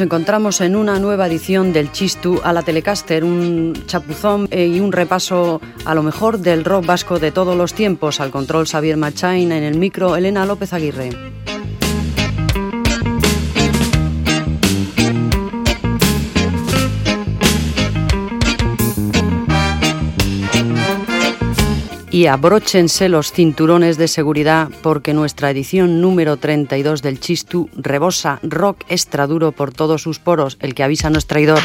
nos encontramos en una nueva edición del Chistu a la Telecaster, un chapuzón eh, y un repaso a lo mejor del rock vasco de todos los tiempos. Al control Xavier Machain, en el micro Elena López Aguirre. Y abróchense los cinturones de seguridad porque nuestra edición número 32 del Chistu rebosa rock extraduro por todos sus poros, el que avisa no es traidor.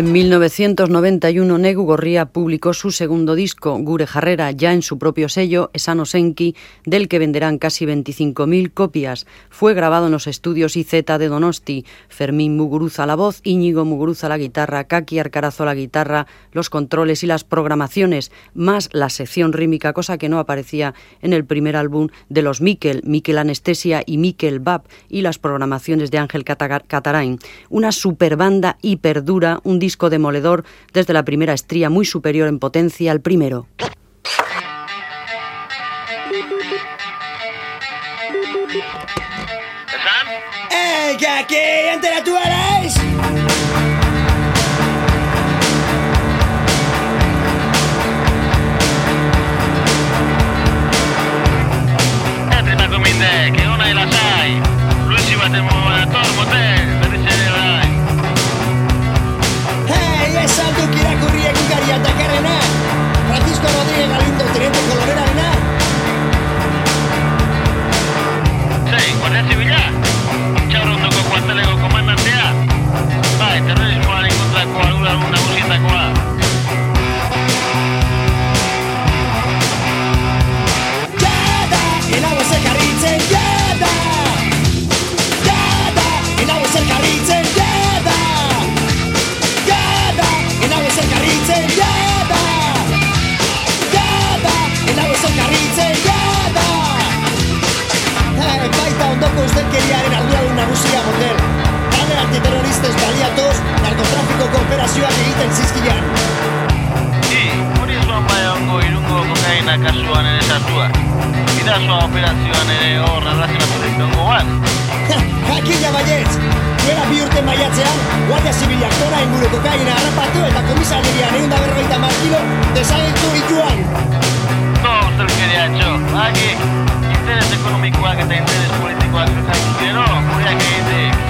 En 1991, Negu Gorría publicó su segundo disco, Gure Jarrera, ya en su propio sello, Esano Senki, del que venderán casi 25.000 copias. Fue grabado en los estudios IZ de Donosti. Fermín Muguruza la voz, Íñigo Muguruza la guitarra, Kaki Arcarazo la guitarra, los controles y las programaciones, más la sección rítmica, cosa que no aparecía en el primer álbum de los Miquel, Miquel Anestesia y Miquel Bab, y las programaciones de Ángel Catarain. Una superbanda hiperdura, un disco demoledor desde la primera estría muy superior en potencia al primero. ¡Eh, que aquí Idazoa operazioan ere hor relazionatu ditongo ban Jakina baietz, duela bi urte maiatzean, Guardia Zibilak tona inguru kokaina harrapatu eta komisariria neun da berroita markilo desagentu ituan. No, ustelkeria etxo, baki, interes ekonomikoak eta interes politikoak zuzatu gero, guriak egitek.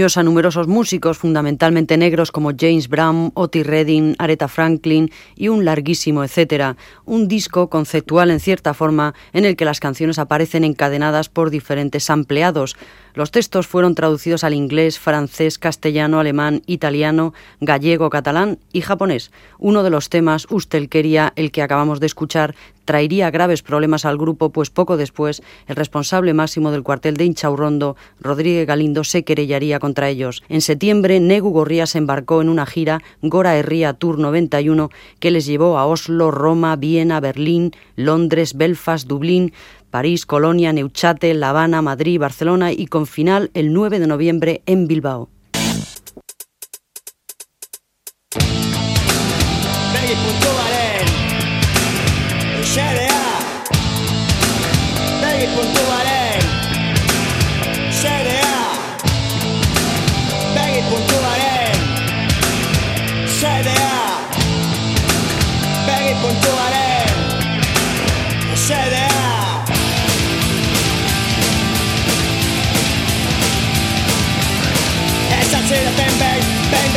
A numerosos músicos, fundamentalmente negros como James Brown, Otis Redding, Aretha Franklin y un larguísimo etcétera. Un disco conceptual en cierta forma en el que las canciones aparecen encadenadas por diferentes ampliados. Los textos fueron traducidos al inglés, francés, castellano, alemán, italiano, gallego, catalán y japonés. Uno de los temas, Ustelqueria, el que acabamos de escuchar, traería graves problemas al grupo, pues poco después el responsable máximo del cuartel de Inchaurrondo, Rodríguez Galindo, se querellaría contra ellos. En septiembre, Negu Gorría se embarcó en una gira Gora Herria Tour 91 que les llevó a Oslo, Roma, Viena, Berlín, Londres, Belfast, Dublín, París, Colonia, Neuchâtel, La Habana, Madrid, Barcelona y con final el 9 de noviembre en Bilbao.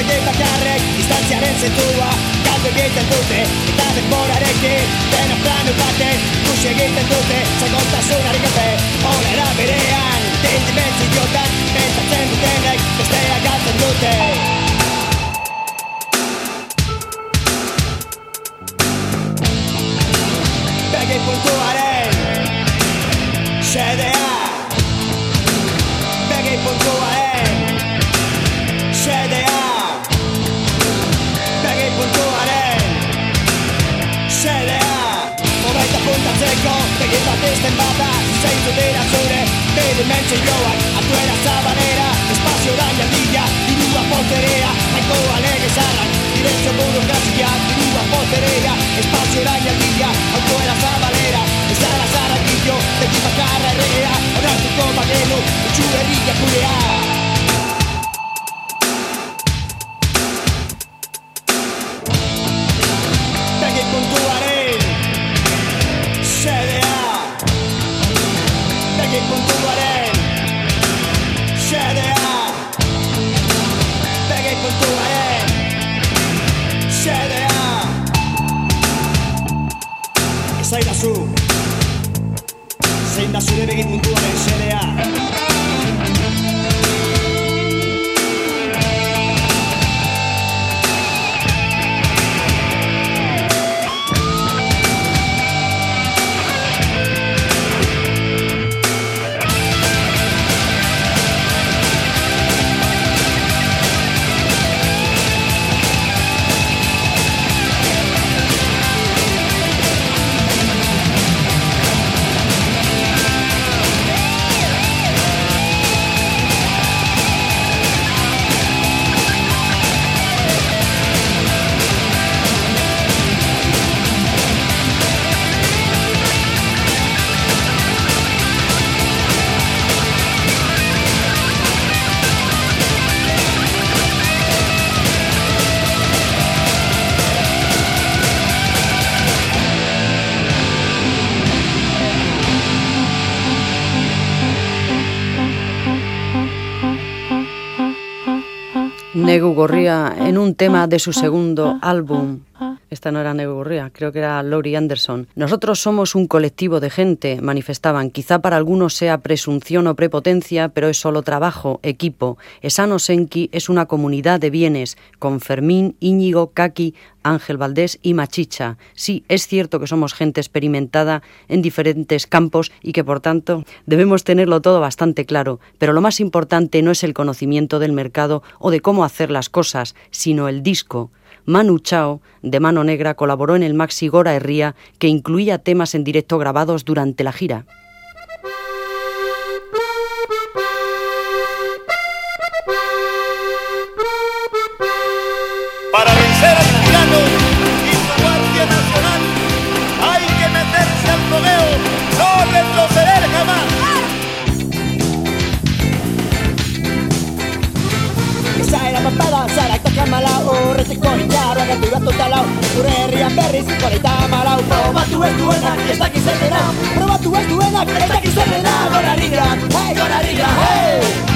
Beste bakarrek instantziaren zentua Galdu egiten dute eta Negu Gorría en un tema de su segundo álbum. Esta no era Negu Gorría, creo que era Laurie Anderson. Nosotros somos un colectivo de gente, manifestaban. Quizá para algunos sea presunción o prepotencia, pero es solo trabajo, equipo. Esano Senki es una comunidad de bienes, con Fermín, Íñigo, Kaki, Ángel Valdés y Machicha. Sí, es cierto que somos gente experimentada en diferentes campos y que por tanto debemos tenerlo todo bastante claro, pero lo más importante no es el conocimiento del mercado o de cómo hacer las cosas, sino el disco. Manu Chao, de Mano Negra, colaboró en el Maxi Gora Herría, que incluía temas en directo grabados durante la gira. Kamala Horretiko indarra gatu bat totalau Gure herrian berriz, goreita malau Probatu ez duenak, ez dakiz zer dena Probatu ez duenak, ez dakiz zer dena Gora riga, hey, gora riga, hey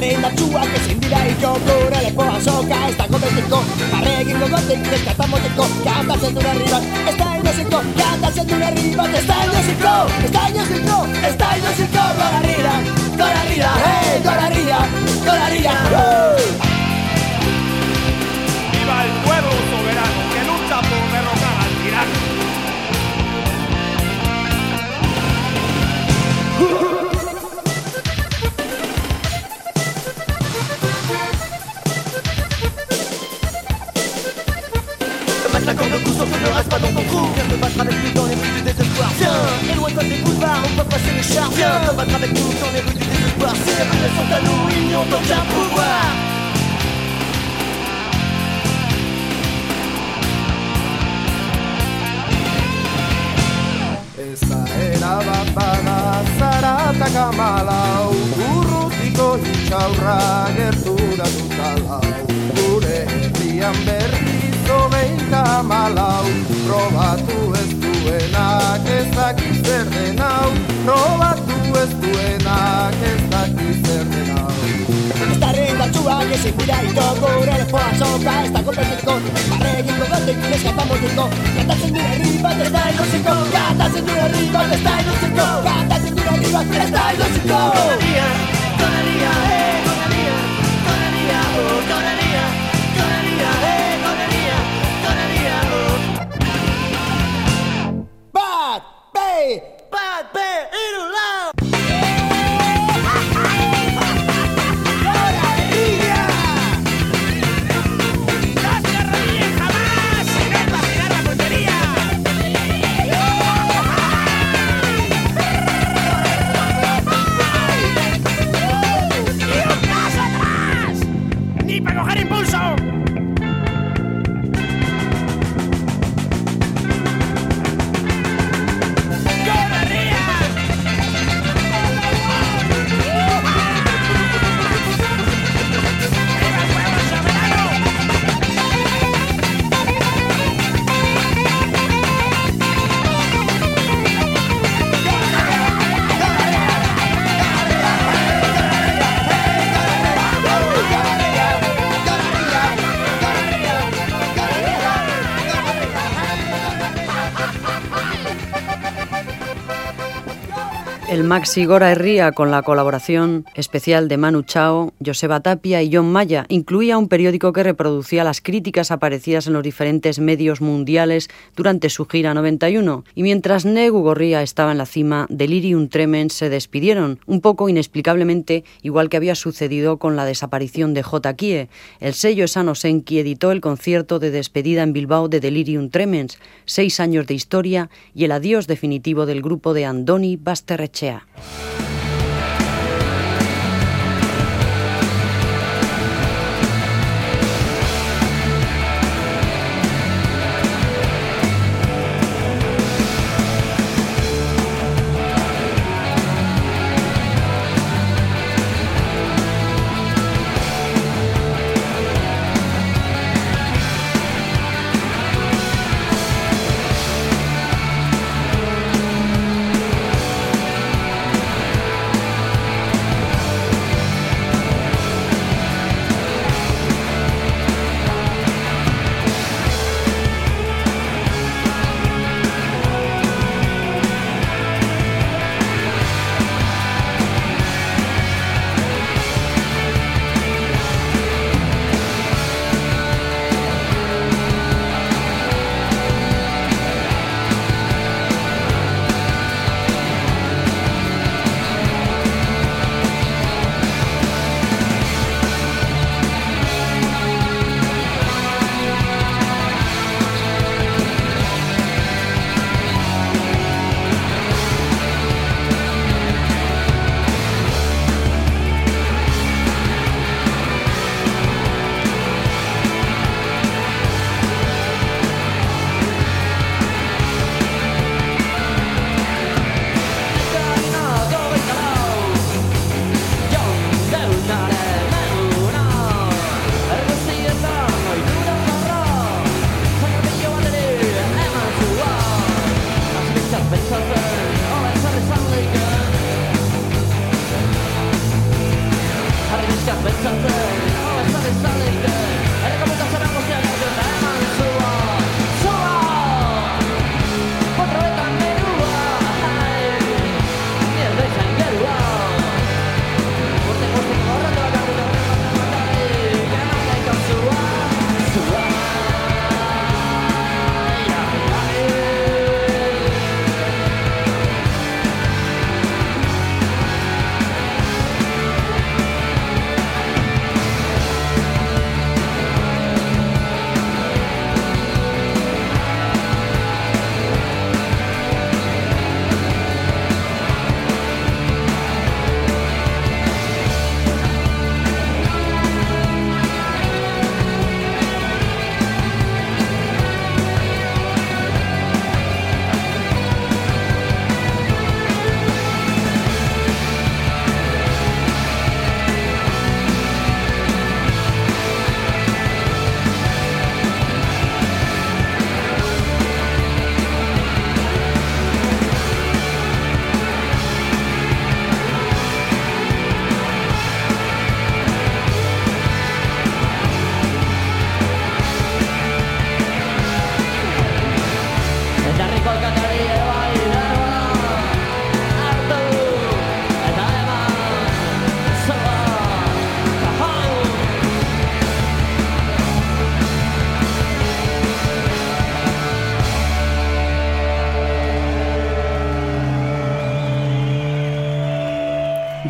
Rehindatxuak ezin dira ito Gure lepoan soka ez dago betiko Barre egingo gotik eskata moteko Kantatzen duen herri ez da inoziko Kantatzen duen herri bat ez da inoziko Ez da inoziko, ez da inoziko Gora rira, gora rira, hey, gora rira, gora rira! ¡Viva el pueblo soberano que lucha por derrotar al tirano! Ne reste pas dans ton trou. Viens te battre avec nous dans les rues du désespoir. Viens, éloigne-toi des boulevards, on peut passer les chars Viens te battre avec nous dans les rues du désespoir. Si les rues sont à nous, ils n'ont aucun pouvoir. Eza erabat bada zaratak amalau Urrutiko itxaurra gertu da dutalau Gure herrian berriz hogeita amalau Probatu ez du duenak ez daki zer hau. Probatu ez duenak ez daki zer hau. Estarren batxuak ezin dira ito gure lepoa soka Ez dago perfectiko, barregin gogotik eskapamos diko Kantatzen dure herri bat ez da ilosiko Kantatzen dure herri bat ez da ilosiko Kantatzen dure herri bat ez da ilosiko Maxi Gora Herría, con la colaboración especial de Manu Chao, Joseba Tapia y John Maya, incluía un periódico que reproducía las críticas aparecidas en los diferentes medios mundiales durante su gira 91. Y mientras Negu Gorría estaba en la cima, Delirium Tremens se despidieron, un poco inexplicablemente, igual que había sucedido con la desaparición de J. Kie. El sello Sano Senki editó el concierto de despedida en Bilbao de Delirium Tremens, seis años de historia y el adiós definitivo del grupo de Andoni Basterrechea. Viva.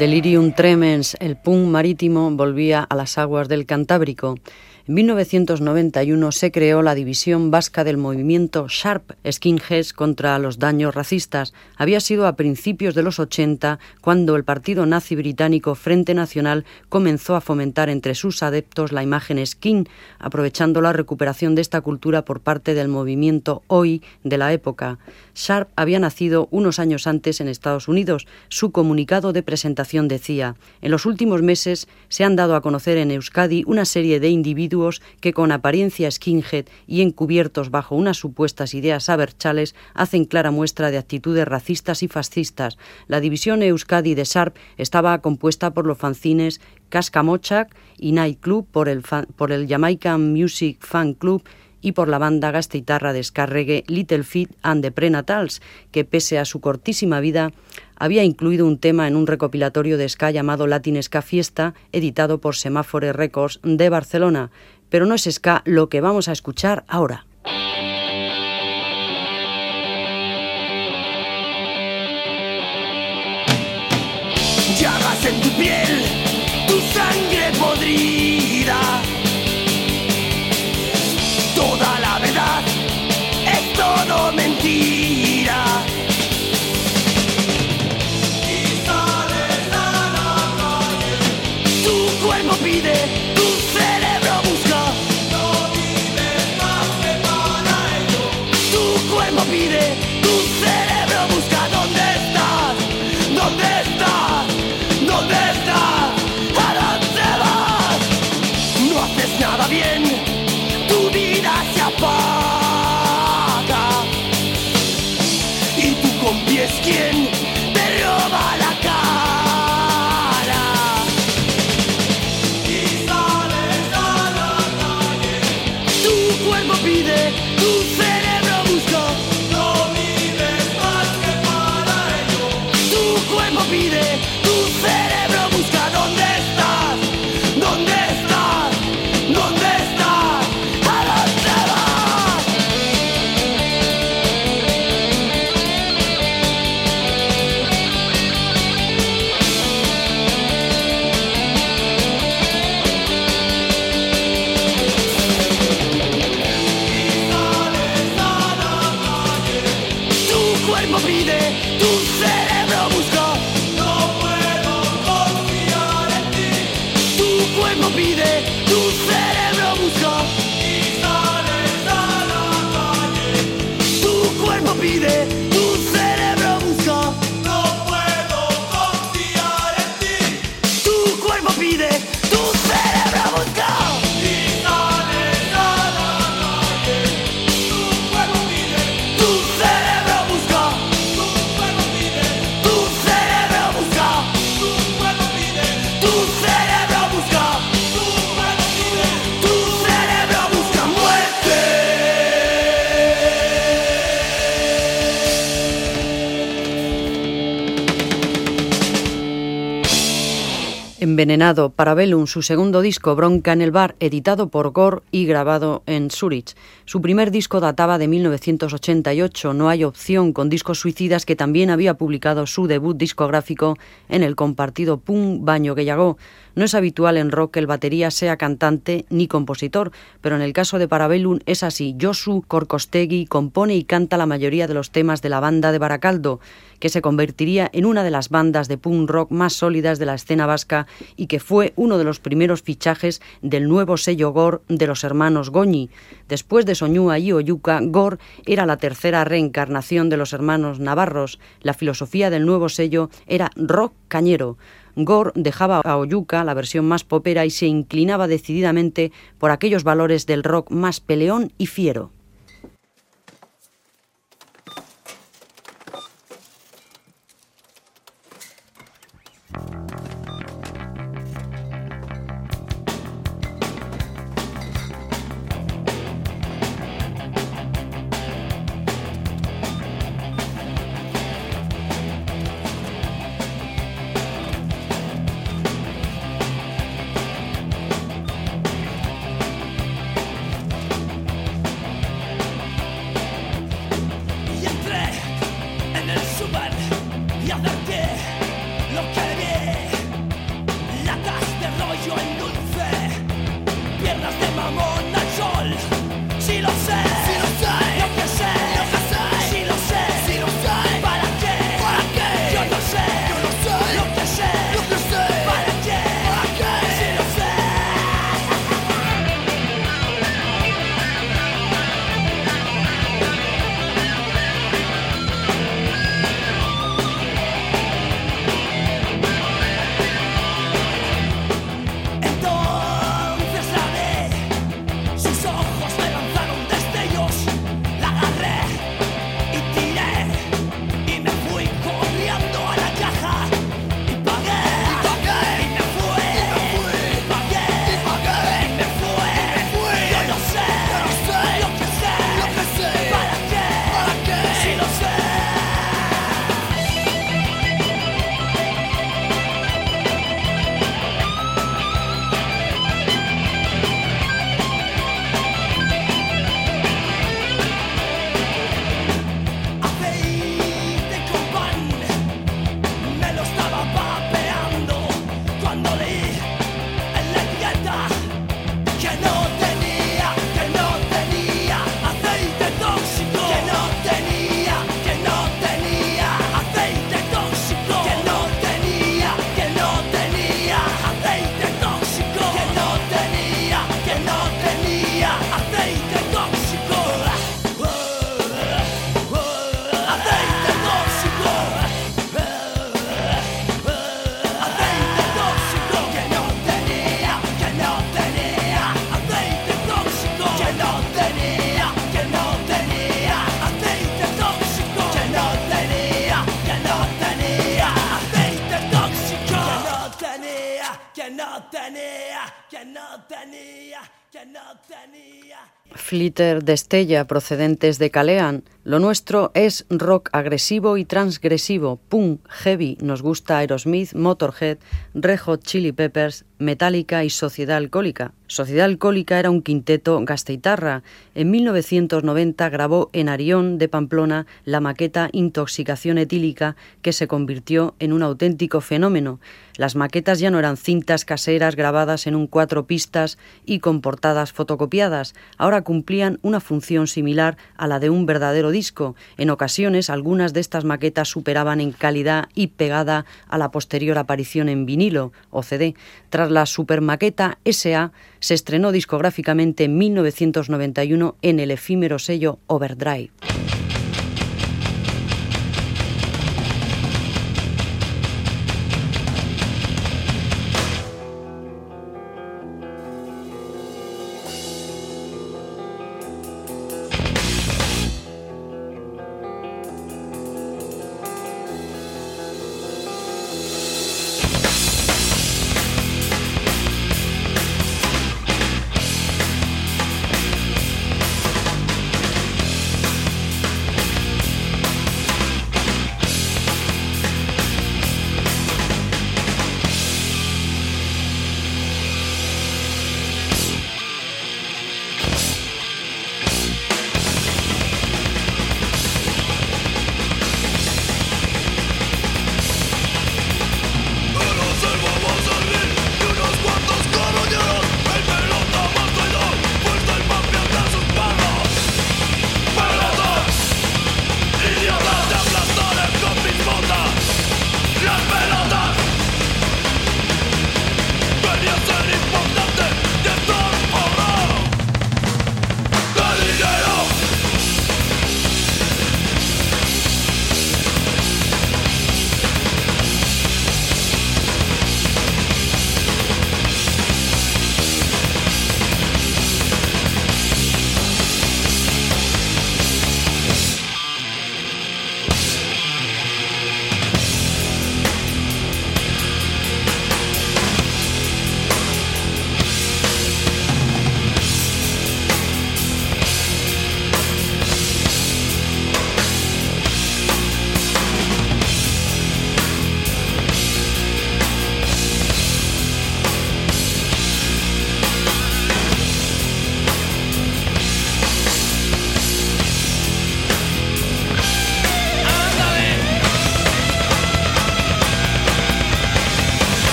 Delirium tremens, el punk marítimo volvía a las aguas del Cantábrico. En 1991 se creó la división vasca del movimiento Sharp Skinheads contra los daños racistas. Había sido a principios de los 80 cuando el partido nazi británico Frente Nacional comenzó a fomentar entre sus adeptos la imagen skin, aprovechando la recuperación de esta cultura por parte del movimiento hoy de la época. Sharp había nacido unos años antes en Estados Unidos. Su comunicado de presentación decía: En los últimos meses se han dado a conocer en Euskadi una serie de individuos que con apariencia skinhead y encubiertos bajo unas supuestas ideas aberchales hacen clara muestra de actitudes racistas y fascistas. La división Euskadi de SARP estaba compuesta por los fanzines Cascamochac y Night Club, por el, Jamaican Music Fan Club y por la banda gasteitarra descarregue Little Feet and the Prenatals, que pese a su cortísima vida había incluido un tema en un recopilatorio de ska llamado Latin Ska Fiesta, editado por Semáfore Records de Barcelona. Pero no es ska lo que vamos a escuchar ahora. Llagas en tu piel, tu sangre podrida. Toda pide, tu cerebro busca. ¿Dónde estás? ¿Dónde estás? ¿Dónde estás? ¿A dónde vas? No haces nada bien, tu vida se apaga. Y tú con pies quien Envenenado, Parabellum, su segundo disco, Bronca en el Bar, editado por Gore y grabado en Zurich. Su primer disco databa de 1988, No hay opción, con discos suicidas que también había publicado su debut discográfico en el compartido Pum Baño que llegó. No es habitual en rock que el batería sea cantante ni compositor, pero en el caso de Parabellum es así. Josu Korkostegui compone y canta la mayoría de los temas de la banda de Baracaldo, que se convertiría en una de las bandas de punk rock más sólidas de la escena vasca y que fue uno de los primeros fichajes del nuevo sello Gor de los hermanos Goñi. Después de Soñúa y Oyuca, Gor era la tercera reencarnación de los hermanos Navarros. La filosofía del nuevo sello era rock cañero. Gore dejaba a Oyuca la versión más popera y se inclinaba decididamente por aquellos valores del rock más peleón y fiero. Flitter Destella, procedentes de Calean. Lo nuestro es rock agresivo y transgresivo, punk, heavy. Nos gusta Aerosmith, Motorhead, Red Hot Chili Peppers, Metallica y Sociedad Alcohólica. Sociedad Alcohólica era un quinteto gasteitarra. En 1990 grabó en Arión de Pamplona la maqueta Intoxicación etílica que se convirtió en un auténtico fenómeno. Las maquetas ya no eran cintas caseras grabadas en un cuatro pistas y con portadas fotocopiadas. Ahora cumplían una función similar a la de un verdadero disco. En ocasiones algunas de estas maquetas superaban en calidad y pegada a la posterior aparición en vinilo o CD. Tras la supermaqueta SA se estrenó discográficamente en 1991 en el efímero sello Overdrive.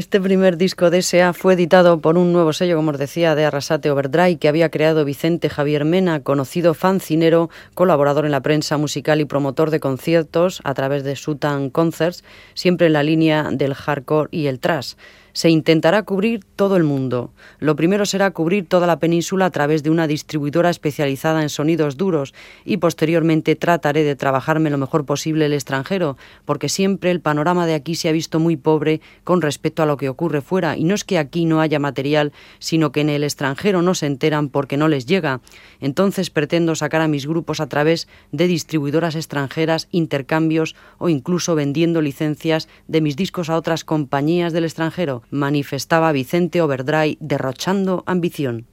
es Este primer disco de S.A. fue editado por un nuevo sello, como os decía, de Arrasate Overdrive, que había creado Vicente Javier Mena, conocido fancinero, colaborador en la prensa musical y promotor de conciertos a través de Sutan Concerts, siempre en la línea del hardcore y el thrash. Se intentará cubrir todo el mundo. Lo primero será cubrir toda la península a través de una distribuidora especializada en sonidos duros y posteriormente trataré de trabajarme lo mejor posible el extranjero, porque siempre el panorama de aquí se ha visto muy pobre con respecto a lo que ocurre fuera y no es que aquí no haya material, sino que en el extranjero no se enteran porque no les llega. Entonces pretendo sacar a mis grupos a través de distribuidoras extranjeras, intercambios o incluso vendiendo licencias de mis discos a otras compañías del extranjero, manifestaba Vicente Overdry derrochando ambición.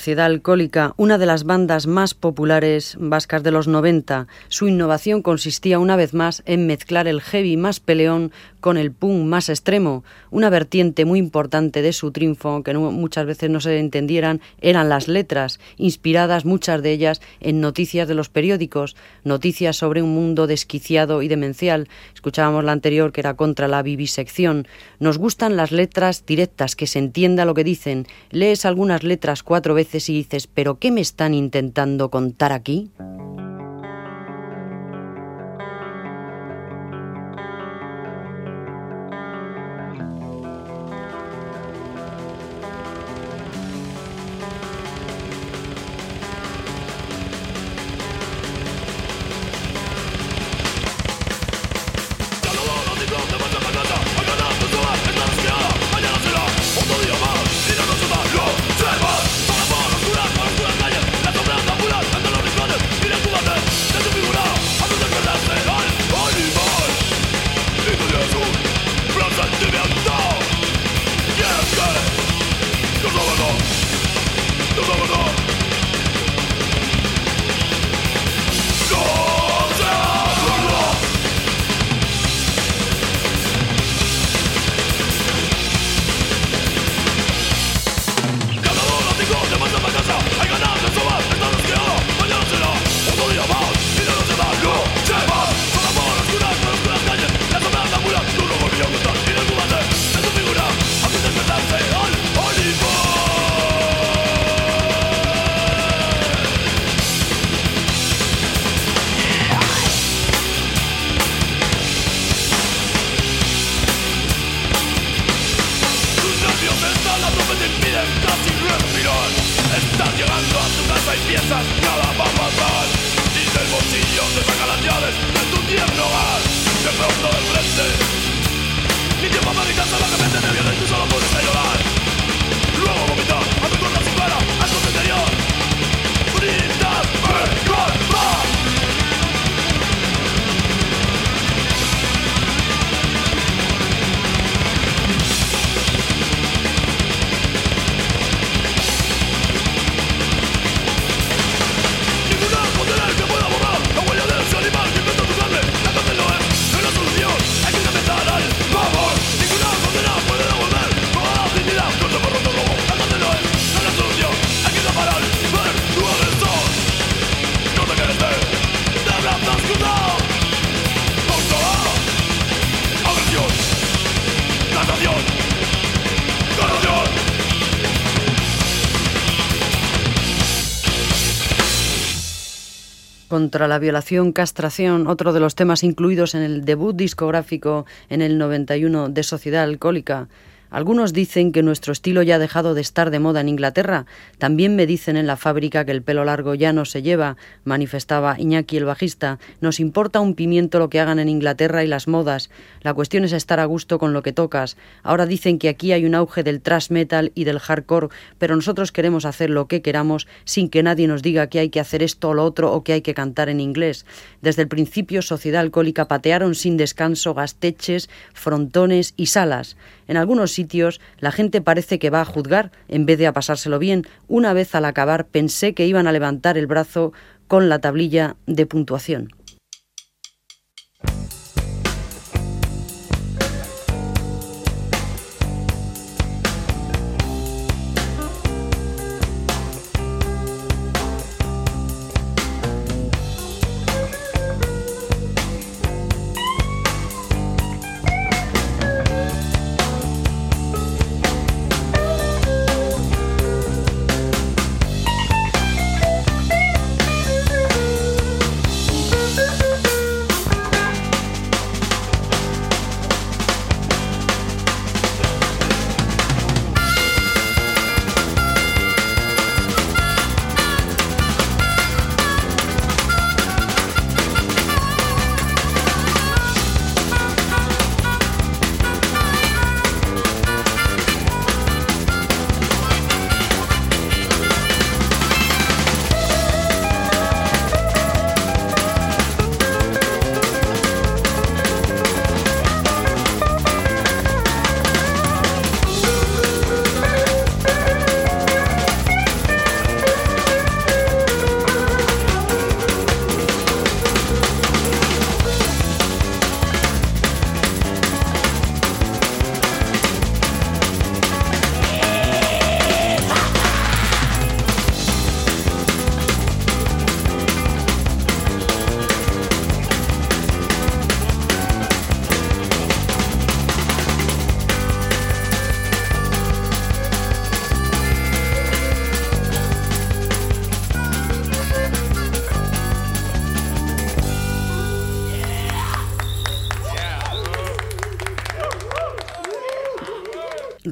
Sociedad Alcohólica, una de las bandas más populares vascas de los 90. Su innovación consistía una vez más en mezclar el heavy más peleón con el punk más extremo. Una vertiente muy importante de su triunfo, que muchas veces no se entendieran, eran las letras, inspiradas muchas de ellas en noticias de los periódicos, noticias sobre un mundo desquiciado y demencial. Escuchábamos la anterior que era contra la vivisección. Nos gustan las letras directas, que se entienda lo que dicen. Lees algunas letras cuatro veces y dices, pero ¿qué me están intentando contar aquí? Nada va a pasar. Y del bolsillo te saca las llaves de tu tierno hogar. De pronto de frente Ni tiempo para gritar salvajemente te viene y tú solo puedes llorar contra la violación, castración, otro de los temas incluidos en el debut discográfico en el 91 de Sociedad Alcohólica. Algunos dicen que nuestro estilo ya ha dejado de estar de moda en Inglaterra. También me dicen en la fábrica que el pelo largo ya no se lleva, manifestaba Iñaki el bajista. Nos importa un pimiento lo que hagan en Inglaterra y las modas. La cuestión es estar a gusto con lo que tocas. Ahora dicen que aquí hay un auge del thrash metal y del hardcore, pero nosotros queremos hacer lo que queramos sin que nadie nos diga que hay que hacer esto o lo otro o que hay que cantar en inglés. Desde el principio, Sociedad Alcohólica patearon sin descanso gasteches, frontones y salas. En algunos sitios la gente parece que va a juzgar en vez de a pasárselo bien. Una vez al acabar pensé que iban a levantar el brazo con la tablilla de puntuación.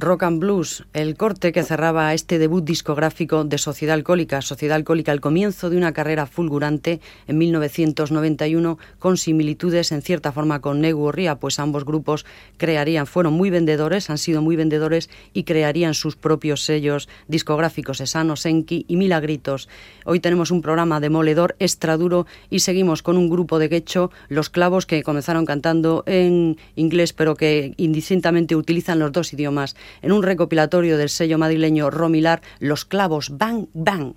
Rock and Blues, el corte que cerraba este debut discográfico de Sociedad Alcohólica. Sociedad Alcohólica, el comienzo de una carrera fulgurante en 1991 con similitudes en cierta forma con Negu Ria, pues ambos grupos crearían, fueron muy vendedores, han sido muy vendedores y crearían sus propios sellos discográficos, Esano, Senki y Milagritos. Hoy tenemos un programa demoledor, extra duro y seguimos con un grupo de quecho, Los Clavos, que comenzaron cantando en inglés pero que indistintamente utilizan los dos idiomas en un recopilatorio del sello madrileño Romilar, Los clavos Bang Bang.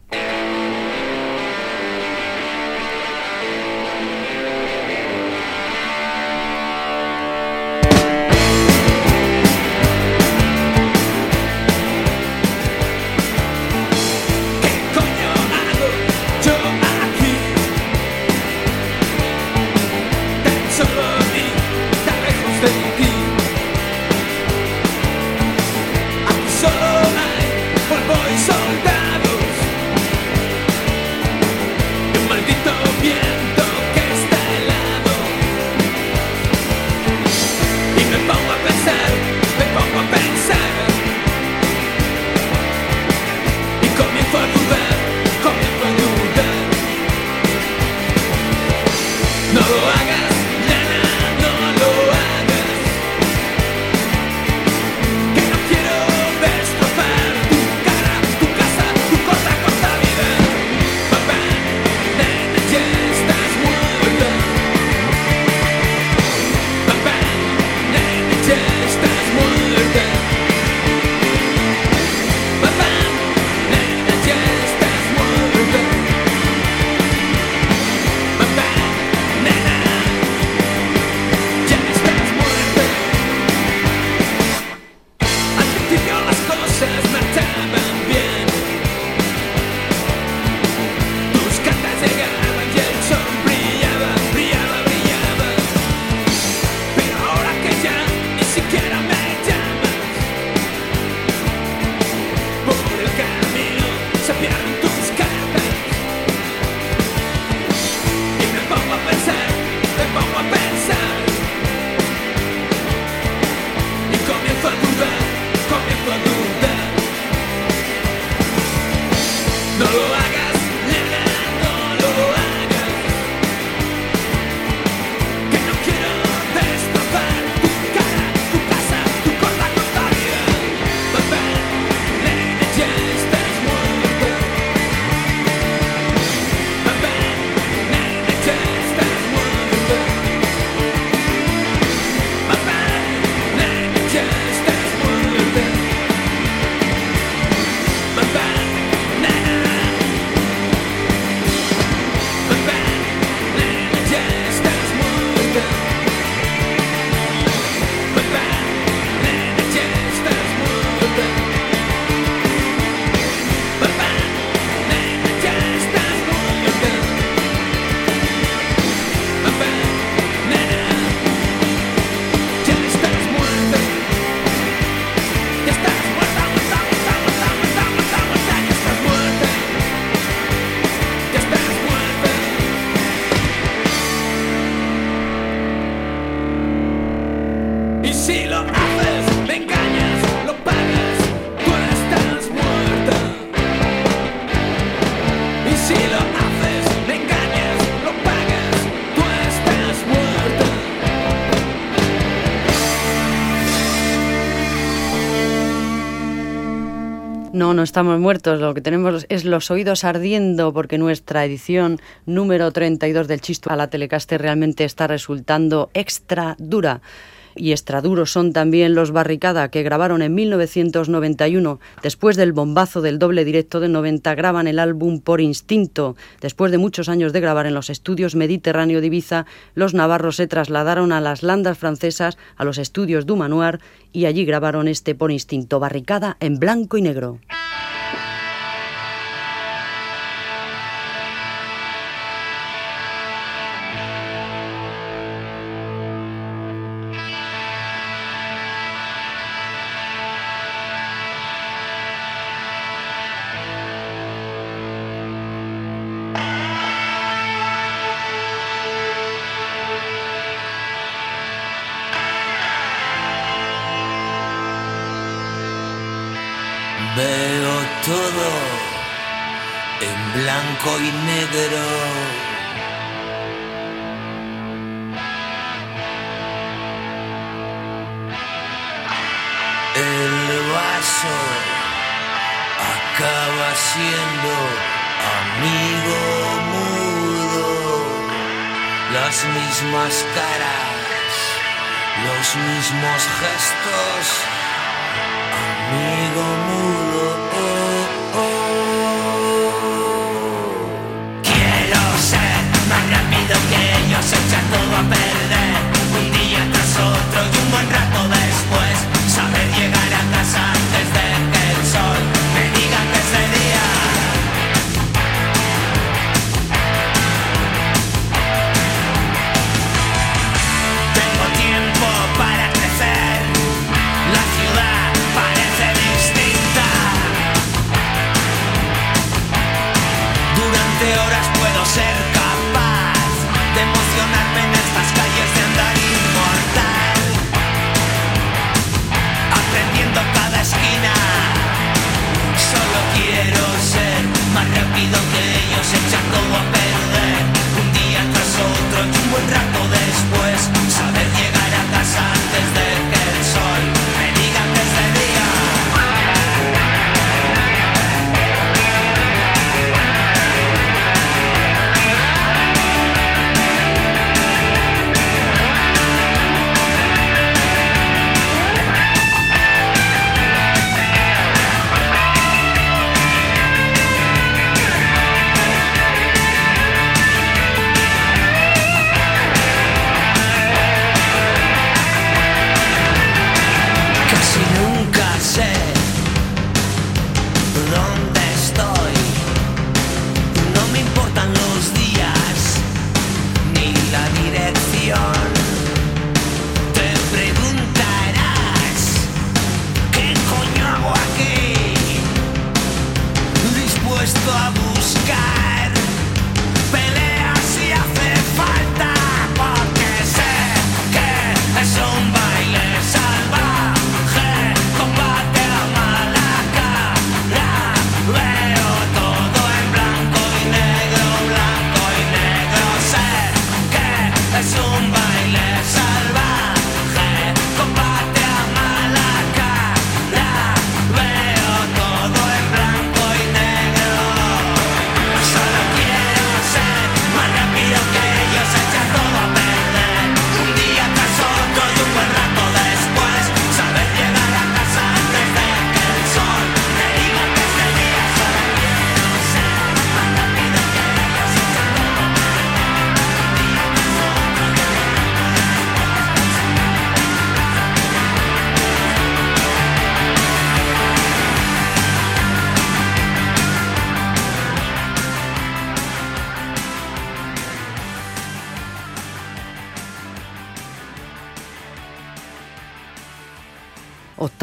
No, estamos muertos, lo que tenemos es los oídos ardiendo porque nuestra edición número 32 del Chisto a la Telecaster realmente está resultando extra dura y extraduros son también los Barricada, que grabaron en 1991. Después del bombazo del doble directo de 90, graban el álbum Por Instinto. Después de muchos años de grabar en los estudios Mediterráneo de Ibiza, los navarros se trasladaron a las landas francesas, a los estudios Dumanoir, y allí grabaron este Por Instinto, Barricada en blanco y negro. Y negro. El vaso acaba siendo amigo mudo, las mismas caras, los mismos gestos, amigo mudo. se echa todo a perder Un día tras otro y un buen rato shut, shut.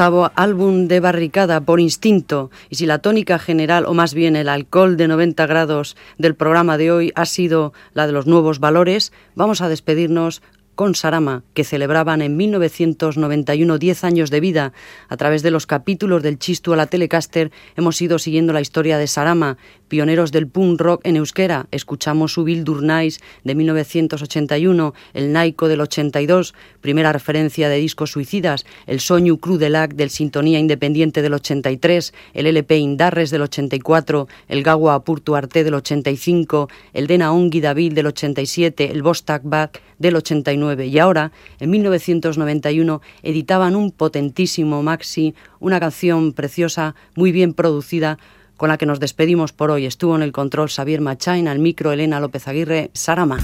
Octavo álbum de Barricada por instinto y si la tónica general o más bien el alcohol de 90 grados del programa de hoy ha sido la de los nuevos valores, vamos a despedirnos con Sarama, que celebraban en 1991 10 años de vida. A través de los capítulos del Chistu a la Telecaster hemos ido siguiendo la historia de Sarama, pioneros del punk rock en euskera. Escuchamos su Bill Durnais de 1981, el Naiko del 82, primera referencia de discos suicidas, el Soñu Crudelac del Sintonía Independiente del 83, el LP Indarres del 84, el Gawa Apurtu Arte del 85, el Dena Ongi David del 87, el Bostak Back del 89 y ahora, en 1991, editaban un potentísimo maxi, una canción preciosa, muy bien producida, con la que nos despedimos por hoy. Estuvo en el control Xavier Machain, al micro Elena López Aguirre, Sarama.